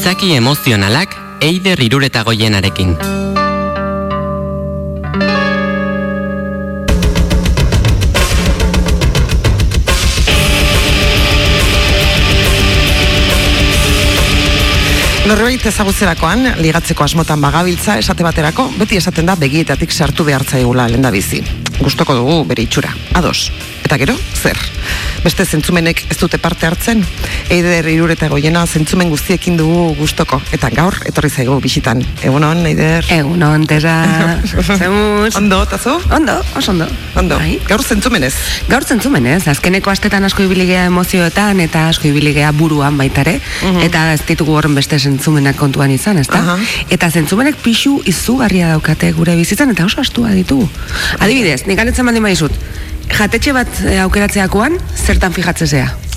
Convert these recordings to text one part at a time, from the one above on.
Izaki emozionalak eider irureta goienarekin. Norbait ezagutzerakoan, ligatzeko asmotan bagabiltza, esate baterako, beti esaten da begietatik sartu behar zaigula lenda bizi. Gustoko dugu bere itxura. Ados. Eta gero, zer? Beste zentzumenek ez dute parte hartzen? Eider irureta goiena zentzumen guztiekin dugu gustoko. Eta gaur, etorri zaigu bisitan. Egunon, Eider? Egunon, tera. Zemuz. Ondo, tazo? Ondo, oso ondo. Ondo. Bai. Gaur zentzumenez. Gaur zentzumenez, azkeneko astetan asko ibiligea emozioetan eta asko ibiligea buruan baitare, eta ez ditugu horren beste zentzumenak kontuan izan, ezta? Aha. Eta zentzumenek pixu izugarria daukate gure bizitzan eta oso astua ditugu. Adibidez, nik galetzen baldin maizut, jatetxe bat eh, aukeratzeakoan, zertan fijatzezea?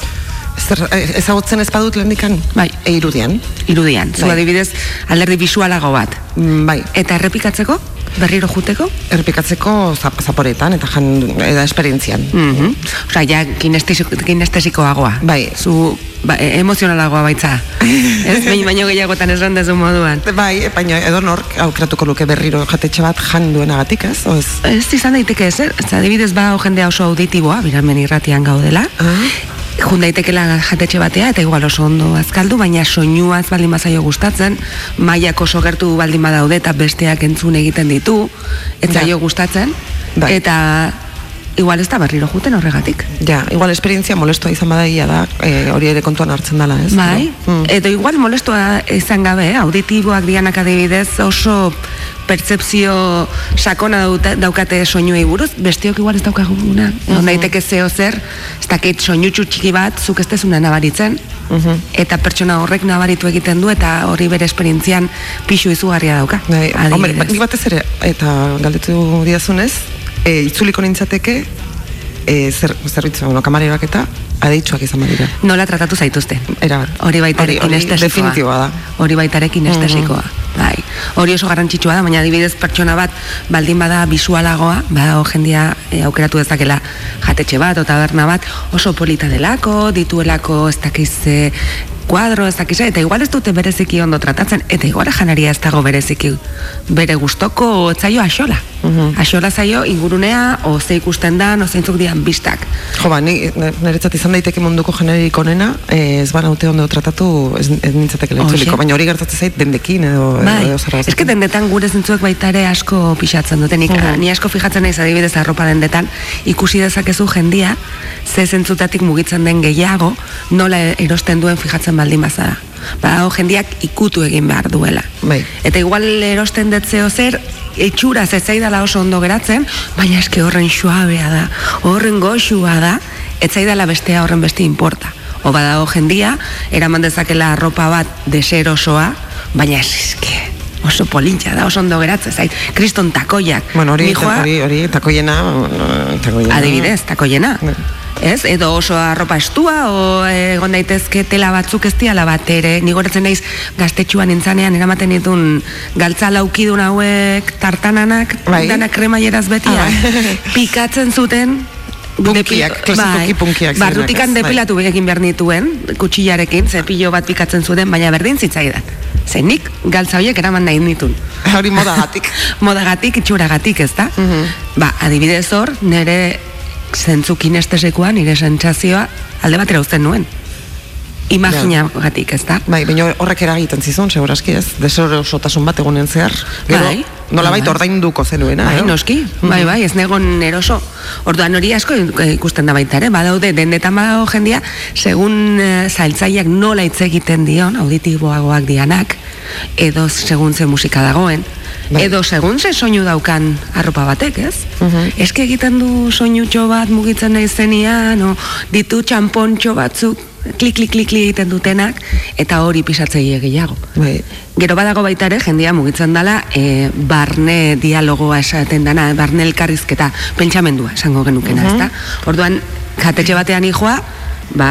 Zer, eh, ezagutzen ez badut lehendikan? Bai. E, irudian. Irudian, zu Bai. adibidez, alderdi bisualago bat. Mm, Bai. Eta errepikatzeko, berriro juteko, Errepikatzeko zap, zaporetan eta jan eda esperientzian. Mhm. Osea, ja kinestesiko, kinestesikoagoa. Bai. Zu ba, e- emozionalagoa baitza. ez baino gehiagotan esan dezu moduan. Bai, baina edo nork aukeratuko luke berriro jatetxe bat jan duenagatik, ez? O ez? Ez izan daiteke ez, ez adibidez ba jendea oso auditiboa, biramen irratian gaudela. Ah. Jun daitekela jatetxe batea eta igual oso ondo azkaldu, baina soinuaz baldin bazaio gustatzen, mailak oso gertu baldin badaude eta besteak entzun egiten ditu, ez zaio gustatzen, Bai. eta igual ez da berriro juten horregatik. Ja, igual esperientzia molestua izan badaia da, e, hori ere kontuan hartzen dela, ez? Bai, Mm. edo igual molestoa izan gabe, eh? auditiboak dianak adibidez oso pertzepzio sakona daukate soinuei buruz, besteok igual ez daukaguna. Egon daiteke zeo zer, ez dakit soinutxu txiki bat, zuk ez dezuna nabaritzen, eta pertsona horrek nabaritu egiten du, eta hori bere esperientzian pixu izugarria dauka. Bai, hombre, nik batez ere, eta galdetu diazunez, e, itzuliko nintzateke, e, zer, zerbitzu, bueno, kamareroak eta adeitsuak izan badira. Nola tratatu zaituzte? Era, ere hori- hori kinestesikoa. definitiboa da. Hori baita ere kinestesikoa. Bai. Hori oso garrantzitsua da, baina adibidez pertsona bat baldin bada bisualagoa, badago jendia e, aukeratu dezakela jatetxe bat o taberna bat, oso polita delako, dituelako ez dakiz e, kuadro, ez dakiz, eta igual ez dute bereziki ondo tratatzen, eta igual janaria ez dago bereziki bere gustoko o zaio axola. Axola zaio ingurunea, o ze ikusten dan, o zeintzuk dian bistak. Jo, ba, ni, niretzat izan daiteke munduko generik onena, e, ez bana ute ondo tratatu, ez, ez itzuliko, baina hori gertatzen zait dendekin edo, Bai, edo zer eske dendetan gure zentzuek baita ere asko pixatzen dute. Nik, Mhm. Ni asko fijatzen naiz adibidez arropa dendetan, ikusi dezakezu jendia, ze zentzutatik mugitzen den gehiago, nola erosten duen fijatzen baldin bazara. Badago jendiak ikutu egin behar duela. Bai. Eta igual erosten detzeo zer, itxura zaidala oso ondo geratzen, baina eske horren suabea da, horren goxua da, ez zaidala bestea horren beste importa. O badago jendia, eraman dezakela arropa bat deserosoa, baina eske oso polintxa da, oso ondo geratzen zait. Kriston takoiak. Bueno, hori, Nijoa, hori, hori, takoiena, eh, takoiena. adibidez, takoiena. Bai. Ez, edo oso arropa estua, o egon daitezke tela batzuk ez diala bat ere, nigoratzen naiz gaztetxuan intzanean eramaten ditun galtza laukidun hauek tartananak, Bai. danak kremaieraz betia, Ah, bai. pikatzen zuten, Punkiak, klasikoki punkiak zirenak, Barrutikan? Bai. depilatu egin behar nituen, kutsillarekin, ze pilo bat pikatzen zuten, baina berdin zitzaidan. Ze nik galtza horiek eraman nahi nitun. Hori modagatik. Modagatik, itxuragatik, ez da? Ba, adibidez hor, nire zentzu kinestesekoa, nire sentsazioa alde batera uzten nuen. Imaginagatik, ez da? Bai, baina horrek eragiten zizun, segurazki ez, deserosotasun bat egunen zehar. Gero, Bai, nolabait bai. ordainduko zenuena, Bai, eh? noski, bai, bai, ez negon eroso. Orduan hori asko ikusten da baita ere, badaude dendetan badago jendia, segun eh, zailtzaileak nola hitz egiten dion, auditiboagoak dianak, edo segun ze musika dagoen, Bai. edo segun ze soinu daukan arropa batek, ez? Eske egiten du soinutxo bat mugitzen naizenean, o ditu txampontxo batzuk, klik, klik, klik, klik egiten dutenak, eta hori pisatzeile gehiago. Bai. Gero badago baita ere, jendia mugitzen dela, e, barne dialogoa esaten dana, barne elkarrizketa, pentsamendua esango genukena, ezta? Orduan, jatetxe batean ijoa, ba,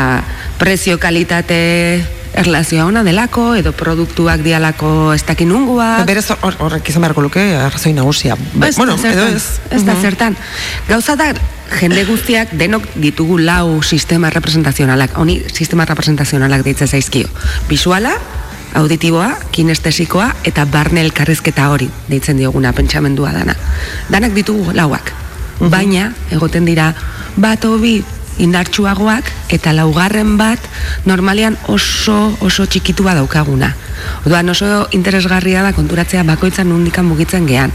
prezio kalitate erlazioa ona delako, edo produktuak dialako ez dakin nunguak. Berez hor- horrek izan beharko luke arrazoi nagusia. Ba, Ez bueno, da zertan, edo ez. ez da zertan. Gauza da, jende guztiak denok ditugu lau sistema representazionalak, honi sistema representazionalak deitzen zaizkio. Visuala, Auditiboa, kinestesikoa eta barne elkarrizketa hori deitzen dioguna pentsamendua dana. Danak ditugu lauak. Baina, egoten dira, bat hobi indartsuagoak eta laugarren bat normalean oso oso txikitua daukaguna. Orduan oso interesgarria da konturatzea bakoitzan nundikan mugitzen gean.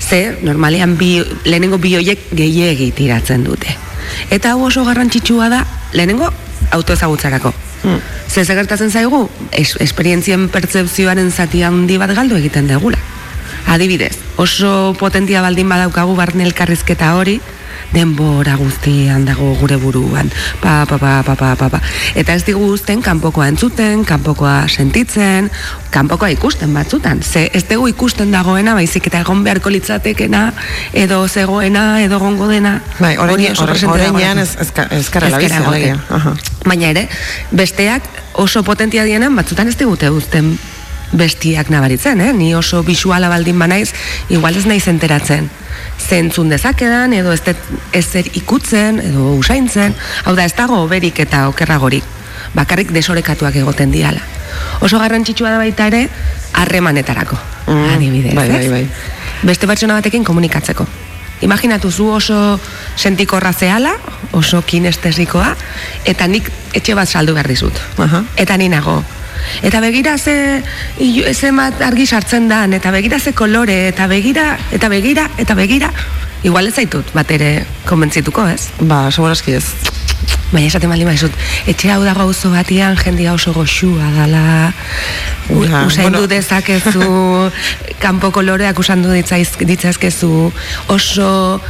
Ze, normalean bi, lehenengo bi hoiek gehiegi tiratzen dute. Eta hau oso garrantzitsua da lehenengo autoezagutzarako. Ze ze gertatzen zaigu, es, esperientzien pertzepzioaren zati handi bat galdu egiten degula. Adibidez, oso potentia baldin badaukagu barne elkarrizketa hori, denbora guztian dago gure buruan. Pa, pa, pa, pa, pa, pa, pa. Eta ez digu uzten kanpokoa entzuten, kanpokoa sentitzen, kanpokoa ikusten batzutan. Ze ez dugu ikusten dagoena, baizik eta egon beharko litzatekena, edo zegoena, edo gongo dena. Bai, orain orainean ez ezka-. Aha. Baina ere, besteak oso potentia dienen, batzutan ez digute uzten bestiak nabaritzen, eh? Ni oso visuala baldin banaiz, igual ez naiz enteratzen. Zentzun dezakedan, edo ez, det- ez zer ikutzen, edo usaintzen, hau da ez dago berik eta okerragorik. Bakarrik desorekatuak egoten diala. Oso garrantzitsua da baita ere, harremanetarako. Mm, adibidez, bai, bai, bai. Beste pertsona batekin komunikatzeko. Imaginatu zu oso sentikorra zehala, oso kinestesikoa, eta nik etxe bat saldu behar dizut. Aha. Eta ni nago. Eta begira ze, mat argi sartzen dan, eta begira ze kolore, eta begira, eta begira, eta begira. Igual ez zaitut bat ere konbentzituko, ez? Ba, segurazki ez. Baina esaten baldin badizut, etxe hau dago auzo batian jendia oso goxua dala, Ja, usaindu bueno. dezakezu, kanpo koloreak usandu ditzaiz, ditzazkezu, oso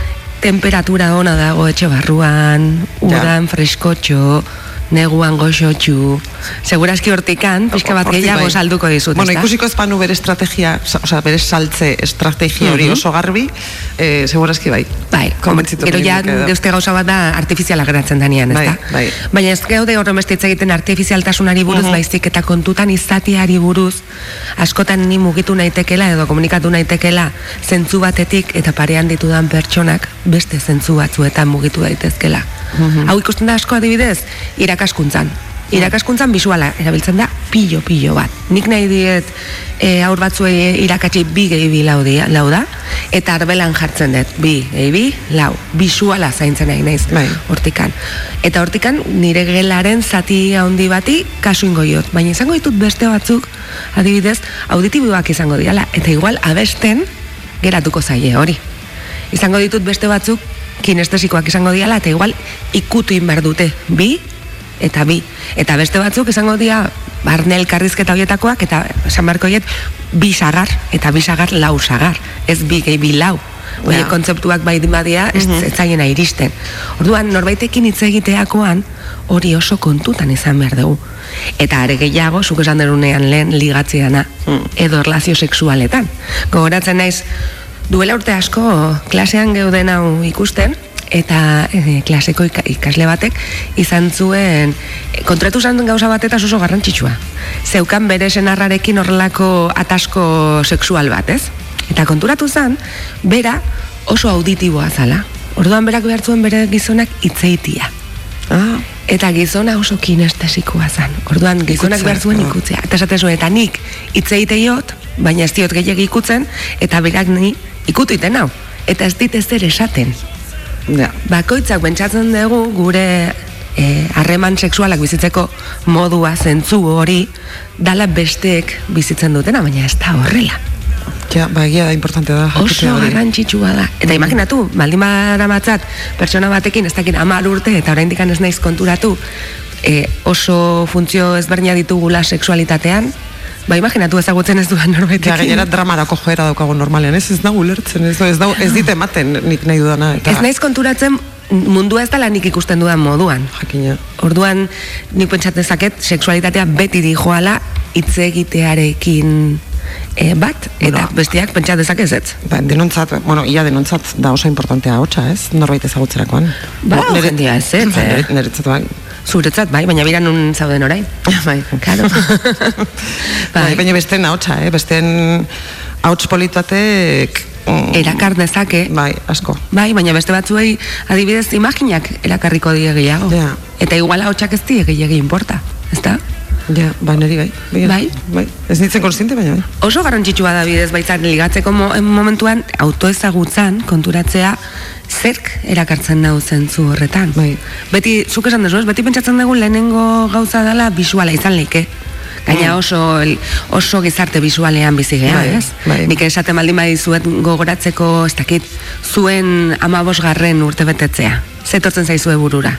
temperatura ona dago etxe barruan, udan freskotxo, neguan goxotxu, segurazki hortikan, pixka bat Hortik gehiago bai. salduko dizut, Bueno, ezta? ikusiko ez banu bere estrategia, sa- osea, bere saltze estrategia hori Mhm. oso garbi, eh, segurazki bai. Bai, gero ja beste gauza bat da artifiziala geratzen danean, ezta? Bai, bai. Baina ez gaude horren beste hitz egiten artifizialtasunari buruz, Mhm. baizik eta kontutan izateari buruz, askotan ni mugitu naitekela edo komunikatu naitekela zentzu batetik eta parean ditudan pertsonak beste zentzu batzuetan mugitu daitezkela. Mhm. Hau ikusten da asko adibidez, irakaskuntzan. Irakaskuntzan bisuala erabiltzen da pilo-pilo bat. Nik nahi diet e, aur batzuei irakatsi bi gehi bi lau, dia, lau da, eta arbelan jartzen dut, bi gehi bi lau. Bisuala zaintzen nahi naiz Bai. hortikan. Eta hortikan nire gelaren zati handi bati kasu ingo diot. Baina izango ditut beste batzuk, adibidez, auditiboak izango diala. Eta igual abesten geratuko zaie hori. Izango ditut beste batzuk kinestesikoak izango diala, eta igual ikutu behar dute. Bi, eta bi. Eta beste batzuk izango dira barne elkarrizketa horietakoak, eta esan beharko horiet, bi sagar, eta bi sagar lau sagar. Ez bi gehi bi lau. Oie, Ja. kontzeptuak bai badia, ez, ez zaiena iristen. Orduan, norbaitekin hitz egiteakoan, hori oso kontutan izan behar dugu. Eta are gehiago, zuk esan derunean lehen ligatzeana, edo erlazio sexualetan. Gogoratzen naiz, duela urte asko klasean geuden hau ikusten, eta e, klaseko ika- ikasle batek izan zuen e, kontratu zan gauza bat eta oso garrantzitsua. Zeukan bere senarrarekin horrelako atasko sexual bat, ez? Eta konturatu zen, bera oso auditiboa zala. Orduan berak behar zuen bere gizonak itzeitia. Ah, Eta gizona oso kinestesikoa zen. Orduan gizonak behar zuen ah. ikutzea. Eta esaten zuen, eta nik itzeiteiot, baina ez diot gehiagi ikutzen, eta berak ni ikutu iten hau. Eta ez dit ezer esaten. Ja. Bakoitzak pentsatzen dugu gure eh, harreman sexualak bizitzeko modua zentzu hori dala besteek bizitzen dutena, baina ez da horrela. Ja, ba, egia da importante da. Oso garrantzitsua da. Eta imaginatu, baldin badaramatzaat pertsona batekin ez dakit hamar urte eta oraindik ez naiz konturatu e, oso funtzio ezberdina ditugula sexualitatean, ba imaginatu ezagutzen ez duen Ja, norbaitekin. gainera dramarako joera daukagu normalean, ez ez da ulertzen, ez, ez, da, ez dit ematen nik nahi dudana. Eta, Ez naiz konturatzen mundua ez dela nik ikusten dudan moduan. Jakina. Orduan, nik pentsatzen zaket, sexualitatea beti dijoala hitz egitearekin e, bat, eta Bueno. besteak pentsat dezakez ez. Ba, denontzat, bueno, ia denontzat da oso importantea hotxa, ez? Norbait ezagutzerakoan. Ba, Bo, nire- jendia ez, ez, Ba, eh? nire- Niretzat bai. Zuretzat, bai, baina bira nun zauden orain. bai. Claro. bai. Baina besteen ahotsa, eh? Besteen ahots politatek... mm, Erakar dezake, Bai, asko. bai, baina beste batzuei adibidez imaginak erakarriko die gehiago. Ja. Eta iguala hotxak ez die gehiagi importa, ezta? Ja, ba, neri bai. Bai? bai. Ez nintzen konstiente, baina bai. Oso garrantzitsua da bidez baitzak ligatzeko mo, momentuan autoezagutzan konturatzea zerk erakartzen nau zentzu horretan. Bai. Beti, zuk esan dezu, ez? Beti pentsatzen dugu lehenengo gauza dela bisuala izan leike. Gaina Mm. oso, oso gizarte bisualean bizi gea, Bai, ez? bai. Nik esaten baldin badizuet gogoratzeko, ez dakit, zuen amabosgarren urte betetzea. Zetortzen zaizue burura.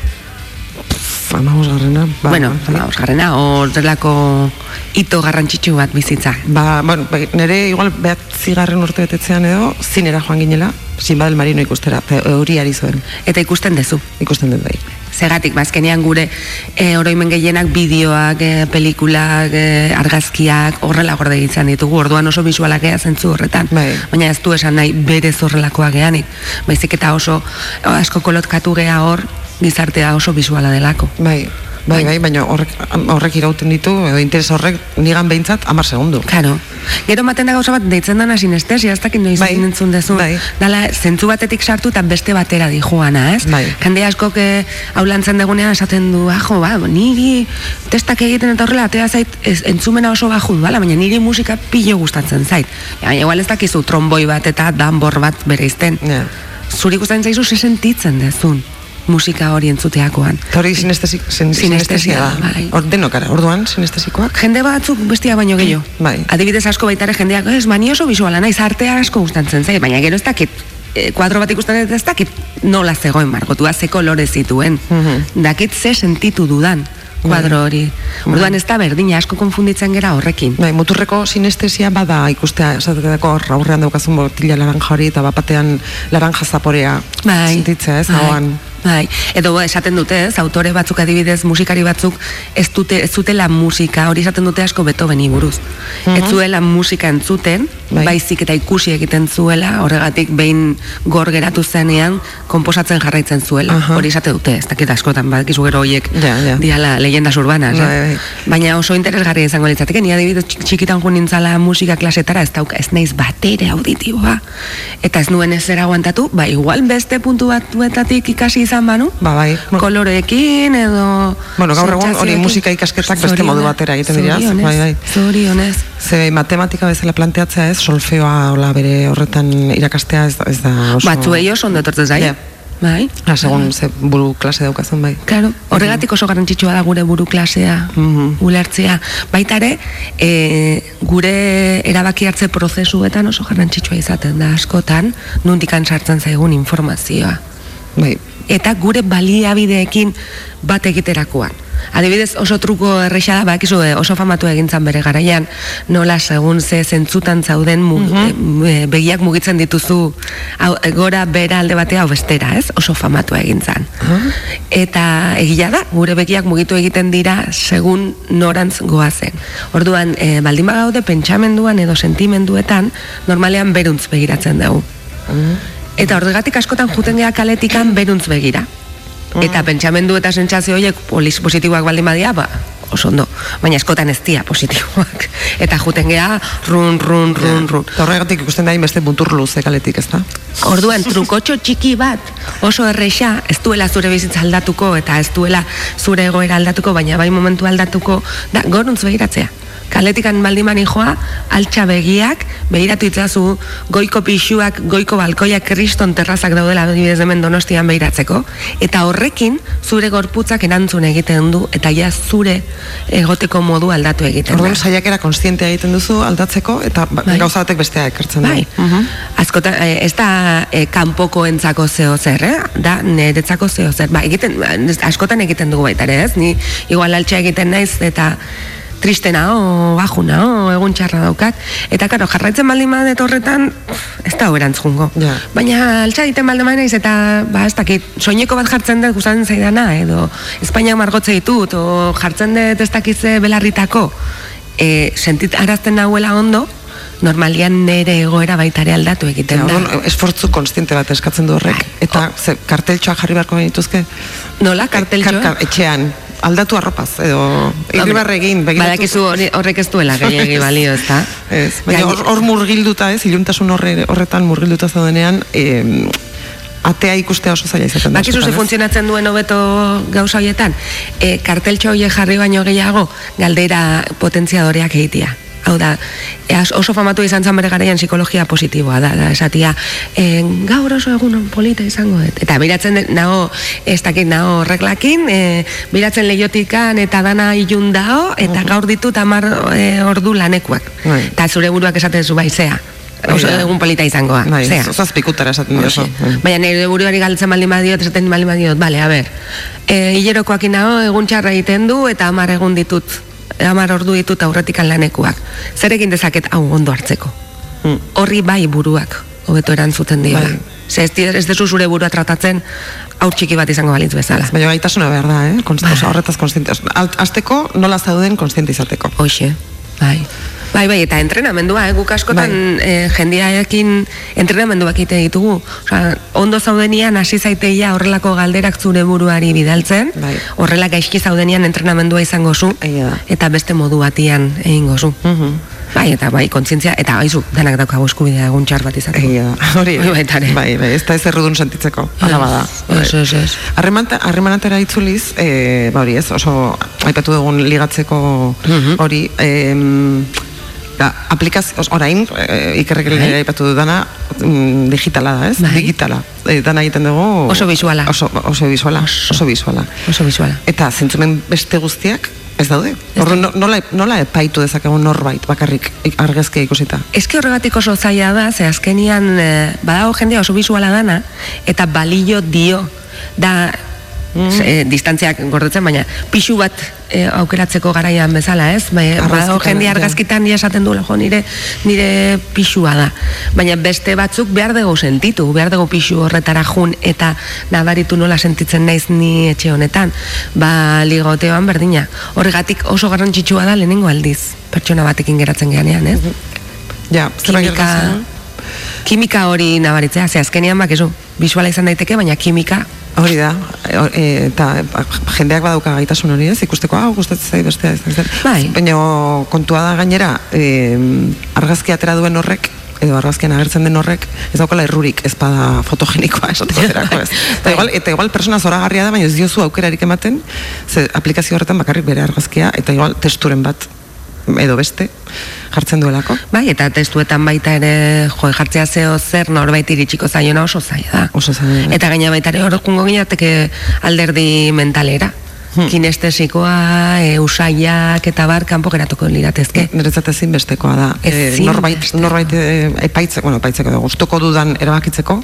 Amabos garrena. Ba, bueno, bai. amabosgarrena, horrelako hito garrantzitsu bat bizitza. Ba, bueno, bai, nire igual behat zigarren urte betetzean edo, zinera joan ginela, Sinba del Marino ikustera, pe- euriari zuen, Eta ikusten dezu. ikusten dut bai. Segatik, bazkenean gure e, oroimen gehienak bideoak, e, pelikulak, e, argazkiak, horrela gorde egiten ditugu, orduan oso bisualak ea zentzu horretan. Bai. Baina ez du esan nahi berez horrelakoa geanik. Baizik eta oso asko kolotkatu gea hor, gizartea oso bisuala delako. Bai, bai, bai, baina horrek, horrek irauten ditu, edo interes horrek nigan behintzat amar segundu. Claro. Gero maten da gauza bat deitzen dana sinestesia, ez dakit noiz Bai. entzun dezu. Bai. Dala, zentzu batetik sartu eta beste batera di joana, ez? Bai. Jende asko ke hau lantzen degunean esaten du, ajo, ba, niri testak egiten eta horrela, atea zait, ez, entzumena oso baju duala, baina niri musika pilo gustatzen zait. Ja, igual ez dakizu tromboi bat eta danbor bat bere izten. Ja. Zuri gustatzen zaizu se sentitzen dezun musika hori entzuteakoan. Hori sinestesi, sin, Sinestesia, sinestesia da. bai. Hor denokara, orduan sinestesikoak. Jende batzuk bestia baino gehiago. Bai. Adibidez asko baitare jendeak, ez, mani oso bisuala naiz, artea asko gustatzen zait, baina gero ez dakit, e, kuadro bat ikusten ez dakit nola zegoen margotua, ze kolore zituen. Mhm. Dakit ze sentitu dudan kuadro hori. Orduan ez da berdina asko konfunditzen gera horrekin. Bai, muturreko sinestesia bada ikustea, esatetako aurrean daukazun botila laranja hori eta bapatean laranja zaporea Bai. sentitzea, ez, bai. hauan. Bai, edo esaten dute, ez, autore batzuk adibidez, musikari batzuk ez dute ez zutela musika, hori esaten dute asko Beethoveni buruz. Ez zuela musika entzuten, Bai. baizik eta ikusi egiten zuela, horregatik behin gor geratu zenean konposatzen jarraitzen zuela. Aha. Hori esate dute, ez dakit askotan, badakizu gero horiek Ja, ja. diala leyendas urbanas, Bai, eh? bai. Baina oso interesgarria izango litzateke, ni adibidez txik- txikitan joan nintzala musika klasetara, ez dauka, ez naiz batere auditiboa. Eta ez nuen ez aguantatu, ba igual beste puntu batuetatik ikasi izan banu, Ba, bai. koloreekin edo... Bueno, gaur egun hori musika ikasketak beste modu Zorionez, batera egiten dira, zorionez, bai, bai. Zorionez. Ze matematika bezala planteatzea ez, solfeoa hola bere horretan irakastea ez, ez da oso... Batzuei oso ondo etortzen zaie. Ja. Bai. Ah, segun ze buru klase daukazun bai. Claro, horregatik oso garrantzitsua da gure buru klasea Mhm. ulertzea. Baita ere, e, gure erabaki hartze prozesuetan oso garrantzitsua izaten da askotan, nundikan sartzen zaigun informazioa. Bai, Eta gure baliabideekin bat egiterakoan. Adibidez, oso truko erresa da, bakizu oso famatu egintzan bere garaian, nola segun ze zentzutan zauden mu, e, begiak mugitzen dituzu hau, e, gora bera alde batea hau bestera, ez? Oso famatu egintzan. Eta egia da, gure begiak mugitu egiten dira segun norantz goazen. Orduan, e, baldin bagaude pentsamenduan edo sentimenduetan, normalean beruntz begiratzen dugu. Eta horregatik askotan juten gea kaletikan beruntz begira. Eta pentsamendu eta sentsazio horiek polis positiboak baldin badia, ba, oso ondo. Baina askotan ez dira positiboak. Eta juten gea run, run, run, run. Eta horregatik ikusten da beste buntur luze kaletik, ez da? Orduan, trukotxo txiki bat oso erresa, ez duela zure bizitza aldatuko eta ez duela zure egoera aldatuko, baina bai momentu aldatuko, da, goruntz begiratzea. Kaletikan baldimani joa, altxa begiak, begiratu itzazu goiko pixuak, goiko balkoiak kriston terrazak daudela adibidez hemen donostian begiratzeko, eta horrekin zure gorputzak erantzun egiten du, eta ja zure egoteko modu aldatu egiten Orduan da. saiakera konstientea egiten duzu aldatzeko eta ba, Bai. gauza batek bestea ekartzen Bai. du. Mhm. Askotan, eh, ez da eh, kanpoko entzako zeo zer, eh? da niretzako zeo zer. Ba, egiten, askotan egiten dugu baita ere, ez? Ni igual altxa egiten naiz eta tristena o bajuna o egun txarra daukat eta karo jarraitzen baldin badet horretan ez da erantzungo Ja. baina altxa egiten baldin naiz eta ba ez dakit soineko bat jartzen dut gustatzen zaidana edo Espainiak margotze ditut o jartzen dut ez dakize belarritako e, sentit arazten nahuela ondo normalian nere egoera baitare aldatu egiten Ja, da. orduan, esfortzu konstiente bat eskatzen du horrek. Bai. Eta ze, karteltxoak jarri beharko genituzke? Nola, karteltxoa? Kar- kar- etxean, aldatu arropaz, edo irribarre egin. Badakizu horrek ez duela gehiagi balio, ezta? Ez, baina hor, hor murgilduta ez, iluntasun horre, horretan murgilduta zaudenean, e, atea ikustea oso zaila izaten da. Bakizu ze ez? funtzionatzen duen hobeto gauza horietan, e, karteltxo horiek jarri baino gehiago, galdera potentziadoreak egitea. Hau da, oso famatu izan zan bere garaian psikologia positiboa da, da esatia, e, gaur oso egun polita izango dut. Eta biratzen nago, ez dakit nago reklakin, e, biratzen lehiotikan eta dana ilun dao, eta gaur ditut amar e, ordu lanekuak. Bai. Eta zure buruak esaten zu bai, zea. Oso Bai egun polita izangoa, Bai, zea. zazpikutara esaten. Hoxe. Baina nire buruari galtzen baldin badiot, esaten baldin badiot, bale, a ber, e, hilerokoak inago, egun txarra egiten du, eta amar egun ditut, amar ordu ditut aurretikan lanekuak. Zer egin dezaket hau ondo hartzeko? Mm. Horri bai buruak, hobeto erantzuten dio. Bai. Ze ez, ez dezu zure burua tratatzen, aur txiki bat izango balitz bezala. Baina gaitasuna behar da, eh? Konst, Bai. oso, horretaz konstiente. Azteko, nola zauden konstiente izateko. Hoxe, bai. Bai, bai, eta entrenamendua, eh? guk askotan Bai. eh, jendearekin entrenamenduak egite ditugu. Osa, ondo zaudenian hasi zaiteia horrelako galderak zure buruari bidaltzen, Bai. horrela gaizki zaudenian entrenamendua izango zu, eta beste modu batian egingo zu. Mhm. Bai, eta bai, kontzientzia, eta gaizu, danak daukagu eskubidea egun txar bat izateko. Egia hori. Ere. Bai, bai, ez da ez errudun sentitzeko, ala bada. Ez, ez, ez. Harremanta- Harremanatera itzuliz, e, ba hori ez, oso aipatu dugun ligatzeko Mhm. hori, em, da, aplikazio, orain, e, ikerrek Bai. aipatu dudana, mm, digitala da, ez? Bai. Digitala. E, dana egiten dugu... Oso bisuala. Oso, oso bisuala, oso, bisuala. Oso visuala. Eta zentzumen beste guztiak, ez daude. Orduan, no- nola, nola epaitu dezakegu norbait bakarrik argazkia ikusita? Eske horregatik oso zaila da, ze azkenian e, badago jendea oso visuala dana, eta balio dio, da e, distantziak gordetzen, baina pixu bat e, aukeratzeko garaian bezala, ez? Ba, badago Argazkitan, jendea ja. argazkitan ja esaten du, jo, nire, nire pixua da. Baina beste batzuk behar dugu sentitu, behar dugu pixu horretara jun, eta nabaritu nola sentitzen naiz ni etxe honetan. Ba, ligoteoan berdina. Horregatik oso garrantzitsua da lehenengo aldiz, pertsona batekin geratzen geanean, ez? Ja, kimika, gertatzen da? Kimika hori nabaritzea, ze azkenean bakizu, visuala izan daiteke, baina kimika Hori da, e, e, eta ba, jendeak badauka gaitasun hori ez, ikusteko, hau gustatzen zait bestea ez, Bai. Baina kontua da gainera, e, argazki atera duen horrek, edo argazkian agertzen den horrek, ez daukala errurik ez bada fotogenikoa esate baterako ez. Eta igual, eta igual persona zoragarria da, baina ez diozu aukerarik ematen, ze aplikazio horretan bakarrik bere argazkia, eta igual testuren bat, edo beste, jartzen duelako. Bai, eta testuetan baita ere jo jartzea zeo zer norbait iritsiko zaiona oso zaila da. Oso zaila da. Eta gaina baita ere hor jungo ginateke alderdi mentalera. Hmm. Kinestesikoa, e, usaiak eta bar kanpo geratuko liratezke. Niretzat ezin bestekoa da. E, norbait, norbait e, epaitzeko, bueno, epaitzeko edo gustoko dudan erabakitzeko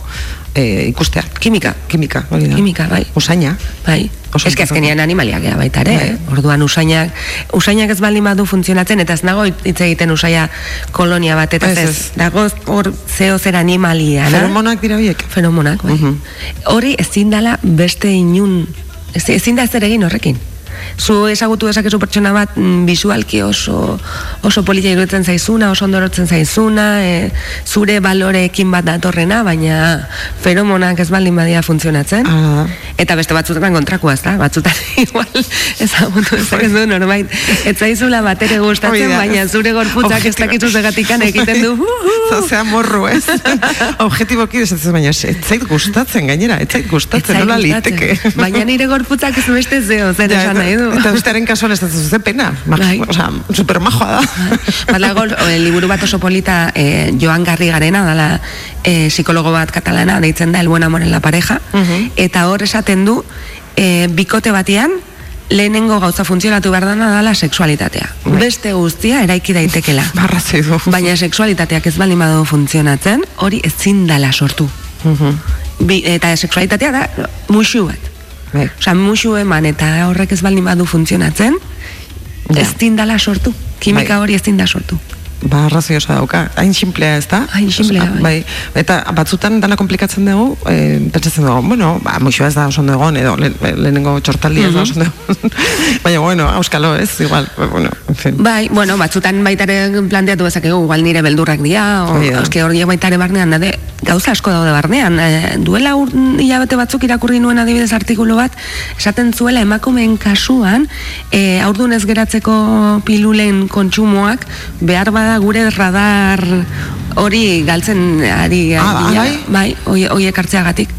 e, ikustea. Kimika. Kimika, hori da. Kimika, bai. Usaina. Bai. Eske azkenean animaliak gea baita ere, Bai. eh? orduan usainak, usainak ez baldin badu funtzionatzen, eta ez nago hitz egiten usaia kolonia bat, eta Ez, ez, dago hor zeo zer animalia, na? Feromonak dira biek. Feromonak, bai. Mhm. Hori ezin dala beste inun, ezin da zer egin horrekin. Zu ezagutu dezakezu pertsona bat mm, bisualki oso oso polita iruditzen zaizuna, oso ondorotzen zaizuna, e, zure baloreekin bat datorrena, baina feromonak ez baldin badia funtzionatzen. Da. Eta beste batzutan kontrakoa, ez da? Batzutan igual ezagutu dezakezu norbait. Ez zaizula batere Hori gustatzen, baina zure gorputzak ez dakizu zegatikan egiten du. Zazea morru, ez? Objetiboki esatzen baina ez zait gustatzen gainera, ez zait gustatzen, nola liteke. Baina nire gorputzak ez beste zeo, zer esan nahi du. Eta bestearen kasuan ez dut pena. Bai. Osa, supermajoa da. Badago eh, liburu bat oso polita eh, Joan Garri garena, dala eh, psikologo bat katalana, deitzen da El buen amor en la pareja, Mhm. eta hor esaten du, eh, bikote batean, lehenengo gauza funtzionatu behar dana dala sexualitatea. Bai. Beste guztia eraiki daitekela. Barrazoi du. Baina sexualitateak ez baldin badu funtzionatzen, hori ezin dala sortu. Mhm. Bi, eta sexualitatea da musu bat. Bai. Osa, musu eman eta horrek ez baldin badu funtzionatzen, Ja. ez dindala sortu. Kimika Bai. hori ez dinda sortu. Ba, arrazoi oso dauka. Hain simplea ez da? Hain sinplea, Osa, bai. Eta batzutan dana komplikatzen dugu, e, pentsatzen dugu, bueno, ba, muixoa ez da oso egon, edo le, lehenengo txortaldi ez da oso. Baina, bueno, auskalo ez, igual, ba, bueno, en fin. Bai, bueno, batzutan baitare planteatu dezakegu, igual nire beldurrak dira, o, Hori da. eske hori baitare barnean, dade, gauza asko daude barnean. E, duela ur, hilabete batzuk irakurri nuen adibidez artikulu bat, esaten zuela emakumeen kasuan, e, aurdun ez geratzeko pilulen kontsumoak, behar bada gure radar hori galtzen ari Ah, dira. bai? bai, hoi- hoiek hartzeagatik.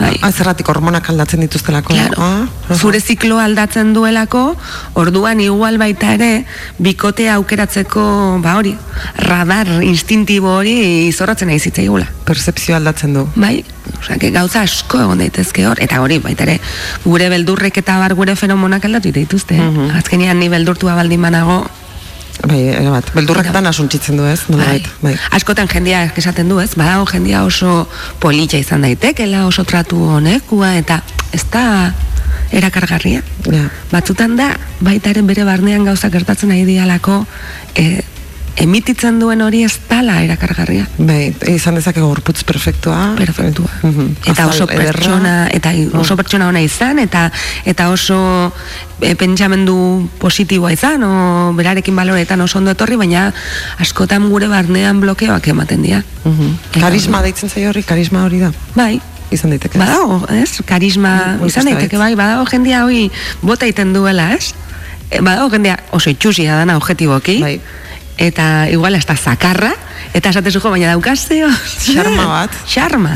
Bai. Ah, zerratik hormonak aldatzen dituztelako. Claro. Ah, aha. Zure ziklo aldatzen duelako, orduan igual baita ere, bikotea aukeratzeko, ba hori, radar instintibo hori izorratzen nahi zitzaigula. Percepzio aldatzen du. Bai, osea, que gauza asko egon daitezke hor, eta hori, baita ere, gure beldurrek eta bar gure fenomonak aldatu dituzte. Mhm. Azkenean ni beldurtua baldin banago, Bai, erabat. Beldurrak Bai. dana suntzitzen du ez, bai. bai. Askotan jendia esaten du, ez? Badago jendia oso politxa izan daitekela, oso tratu honekua, eta ez da erakargarria. Ja. Batzutan da, baitaren bere barnean gauza gertatzen nahi dialako, e, emititzen duen hori ez dala erakargarria. Bai, izan dezake gorputz perfektua. Perfektua. Mhm. Eta oso Azal ederra. pertsona, eta oso pertsona ona izan, eta eta oso e, pentsamendu positiboa izan, o berarekin baloretan oso ondo etorri, baina askotan gure barnean blokeoak ematen dira. Mhm. Eta- Karisma deitzen zaio horri, karisma hori da. Bai, Izan daiteke. Badago, ez? Karisma Mm, izan uste daiteke bait. bai, badago jendia hoi bota iten duela, ez? E, Badago jendea oso itxusia dana objetiboki. Bai. Eta igual hasta zakarra, eta esate zujo, baina daukazeo. Xarma bat. Xarma.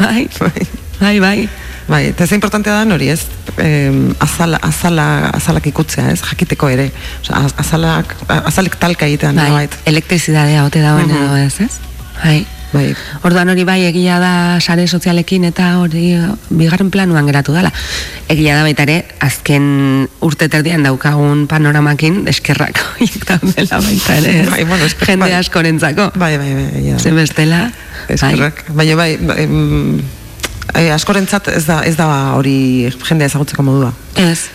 bai. Bai. Bai, bai. Bai, eta ze importantea da hori, ez? Eh, azala, azala, azalak ikutzea, ez? Jakiteko ere. Az- azalak, azalek talka egitean, Bai, nolabait. elektrizidadea ote dauen Mhm. edo ez, ez? Bai. Bai. Orduan hori bai egia da sare sozialekin eta hori eh, bigarren planuan geratu dela. Egia da baita ere, azken urte terdian daukagun panoramakin eskerrak daudela baita ere. Bai, bueno, esker- Jende bai. askorentzako. Bai, bai, bai. egia da. Ze bestela. Eskerrak. Baina bai, ba, em, eh, askorentzat ez da, ez da hori jendea ezagutzeko modua. Bai. Ez.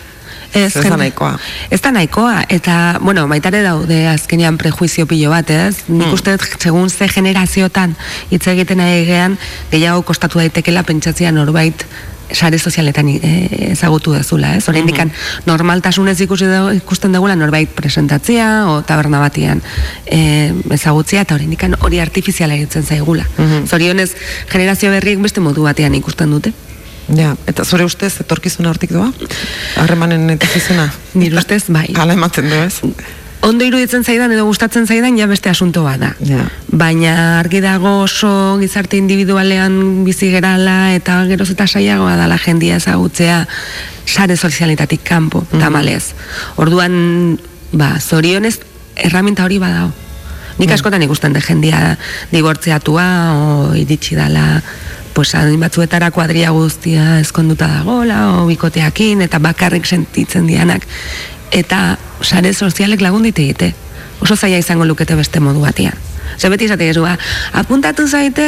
Ez, Ez da nahikoa. Ez da nahikoa, eta, bueno, baitare daude azkenean prejuizio pilo bat, ez? Nik Hmm. uste segun ze generaziotan hitz egiten ari gean, gehiago kostatu daitekela pentsatzea norbait sare sozialetan e, ezagutu dezula, ez? Oraindik Hmm. normaltasunez ikusi dugu, ikusten dugula norbait presentatzea o taberna batean e, ezagutzea eta oraindik hori artifiziala egiten zaigula. Mhm. Zorionez generazio berriek beste modu batean ikusten dute. Ja, eta zure ustez etorkizuna hortik doa? Harremanen etorkizuna? Nire ustez, bai. Hala ematen du, ez? ondo iruditzen zaidan edo gustatzen zaidan ja beste asunto bada. Ja. Baina argi dago oso gizarte individualean bizi gerala eta geroz eta saiagoa dala jendia ezagutzea sare sozialetatik kanpo, tamalez. Orduan, ba, zorionez erraminta hori badao. Nik askotan ikusten de jendia dibortzeatua o iritsi dala pues batzuetara kuadria guztia ezkonduta dagola o bikoteakin eta bakarrik sentitzen dianak eta sare sozialek lagun dit egite. Oso zaila izango lukete beste modu batean. Ze beti esate gezu, ba, apuntatu zaite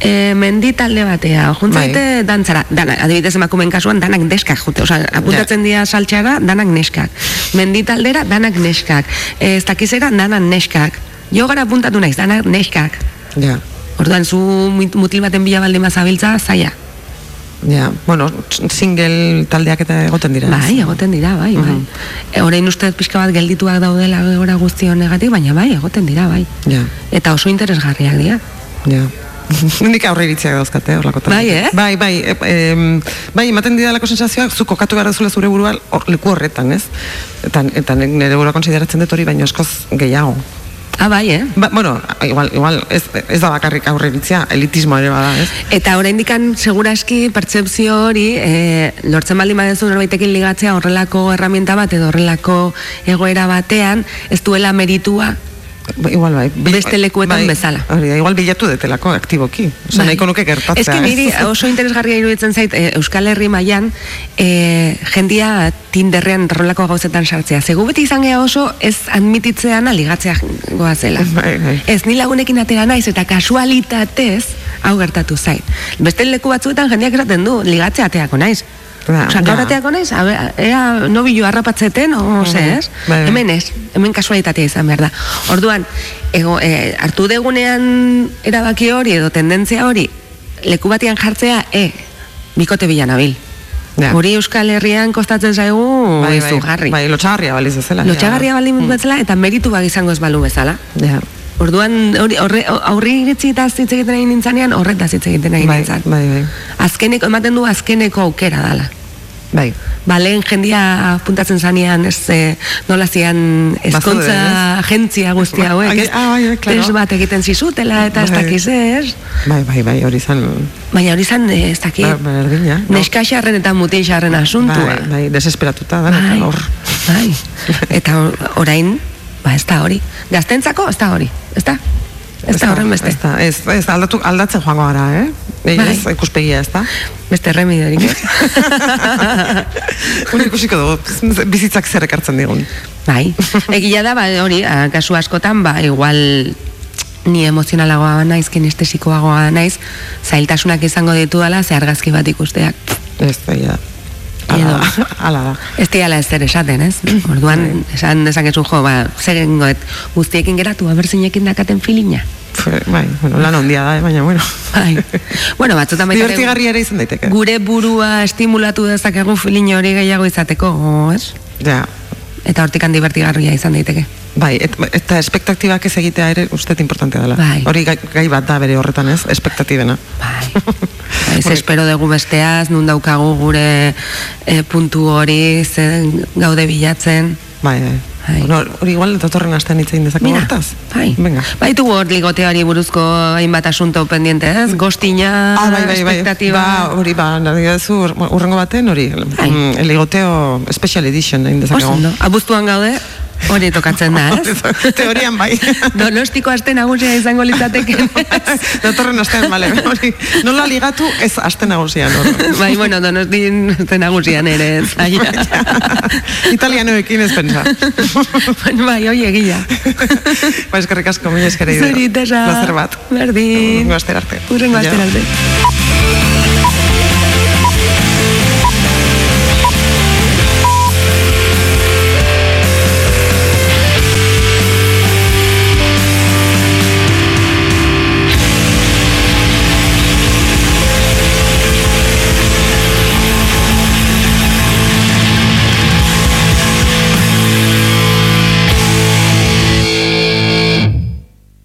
e, mendi talde batea, o Bai. dantzara, dana, adibidez emakumeen kasuan danak neskak jute, osea, apuntatzen dira saltxara, danak neskak. Mendi taldera, danak neskak. E, ez dakizera, danak neskak. Jogara apuntatu naiz, danak neskak. Ja. Orduan, zu mut- mutil baten bila baldin bazabiltza, zaila. Ja, bueno, single taldeak eta egoten dira. Bai, egoten dira, bai, bai. Mhm. E, orain uste pixka bat geldituak daudela gora guzti honegatik, baina bai, egoten dira, bai. Ja, Eta oso interesgarriak dira. ja. Nik aurre iritziak dauzkate, horlako Bai, eh? Bai, bai, e, em, bai, ematen didalako sensazioak, zu kokatu behar duzula zure burua hor, leku horretan, ez? Eta, eta nire burua konsideratzen dut hori, baina eskoz gehiago. Ah, bai, eh? Ba, bueno, igual, igual ez, ez da bakarrik aurre iritzia, elitismo ere bada, ez? Eta oraindikan seguraski pertsepzio hori e, lortzen baldin badezu norbaitekin ligatzea horrelako herramienta bat edo horrelako egoera batean ez duela meritua igual bai. Beste lekuetan bezala. Hori da, igual bilatu detelako aktiboki. Osa, Bai. nahiko nuke gertatzea. Ez que niri oso interesgarria iruditzen zait e, Euskal Herri mailan e, jendia Tinderrean horrelako gauzetan sartzea. Zegu beti izan gea oso ez admititzean aligatzea goazela. Bai, bai. Ez ni lagunekin atera naiz eta kasualitatez hau gertatu zait. Beste leku batzuetan jendeak esaten du ligatzea ateako naiz. Ba, Osa, gaur ja. ateako naiz, ea nobilo harrapatzeten, o ze, ez? Bai, bai. Hemen ez, hemen kasualitatea izan behar da. Orduan, ego, e, hartu degunean erabaki hori edo tendentzia hori, leku batean jartzea, e, bikote bilan abil. Ja. Hori Euskal Herrian kostatzen zaigu bai, bai, izugarri. bai, lotxagarria baliz bezala. Lotxagarria baldin bezala eta meritu bak izango ez balu bezala. Ja. Orduan, hori, horre, aurri iritzi eta hitz egiten nahi nintzanean, horretaz hitz egiten nahi Bai, nintzan. bai, bai. Azkeneko, ematen du azkeneko aukera dala. Bai. Ba, lehen jendia puntatzen zanean, ez, e, nola zian eskontza Bazaude, agentzia guztia hauek, Ai, ez? ah, bai, bai, claro. Test bat egiten zizutela, eta ez Bai. dakiz ez? Bai, bai, bai, hori zan... Baina hori zan, eh, ez dakit, Ba, berdina, no? neska xarren eta mutil xarren asuntua. Bai, bai, desesperatuta da, Bai, hor. bai. Eta or- orain, ba, ez da hori. Gaztentzako, ez da hori, ez da? Ez da horren beste. Ez, da, ez, ez aldatu, aldatzen joango gara, eh? Bai. Ez, ikuspegia, ez da? Beste remediorik, ez? Hori ikusiko dugu, bizitzak zer ekartzen digun. Bai, egia da, ba, hori, kasu askotan, ba, igual ni emozionalagoa naiz, kinestesikoagoa naiz, zailtasunak izango ditu dela, ze argazki bat ikusteak. Ez da, ja. Edo. Ala da, ala da. Ez diala ez esaten, ez? Orduan, esan dezakezu jo, ba, zer egingoet, guztiekin geratu, aberzinekin dakaten filina. Bai, bueno, lan ondia da, eh, baina, bueno. Bai. bueno, batzutan baita ere Divertigarria ere izan daiteke. gure burua estimulatu dezakegu filin hori gehiago izateko, ez? Ja, Eta hortikan divertigarria izan daiteke. bai, et, eta espektaktibak ez egitea ere uste importantea dela. Bai. Hori gai, gai bat da bere horretan ez, espektatibena. Bai. Bai, Hori- espero dugu besteaz, nun daukagu gure e, puntu hori, ze gaude bilatzen. Bai, bai. Bai. Bueno, hori igual datorren astean hitz egin dezakegu hortaz. bai. Venga. Baitu hor ligoteari buruzko hainbat asunto pendiente, ez? Gostina, Ah, bai, bai, bai. espektatiba. Ba, hori, ba, nahi duzu, urrengo baten, hori, Bai. mm, el ligoteo special edition egin dezakegu. Abuztuan gaude, hori tokatzen da, ez? Teorian bai. Donostiko aste nagusia izango litzateke. Datorren astean, bale, hori, nola ligatu ez aste nagusian, hori. bai, bueno, donostin aste nagusian ere, ez? Aia. Italianoekin ez pensa. Bueno, bai, hoi egia. ba, eskerrik asko, mila eskere. Zuri, tesa. Plazer bat. Berdin. Urrengo arte. Urrengo Ja. astera arte.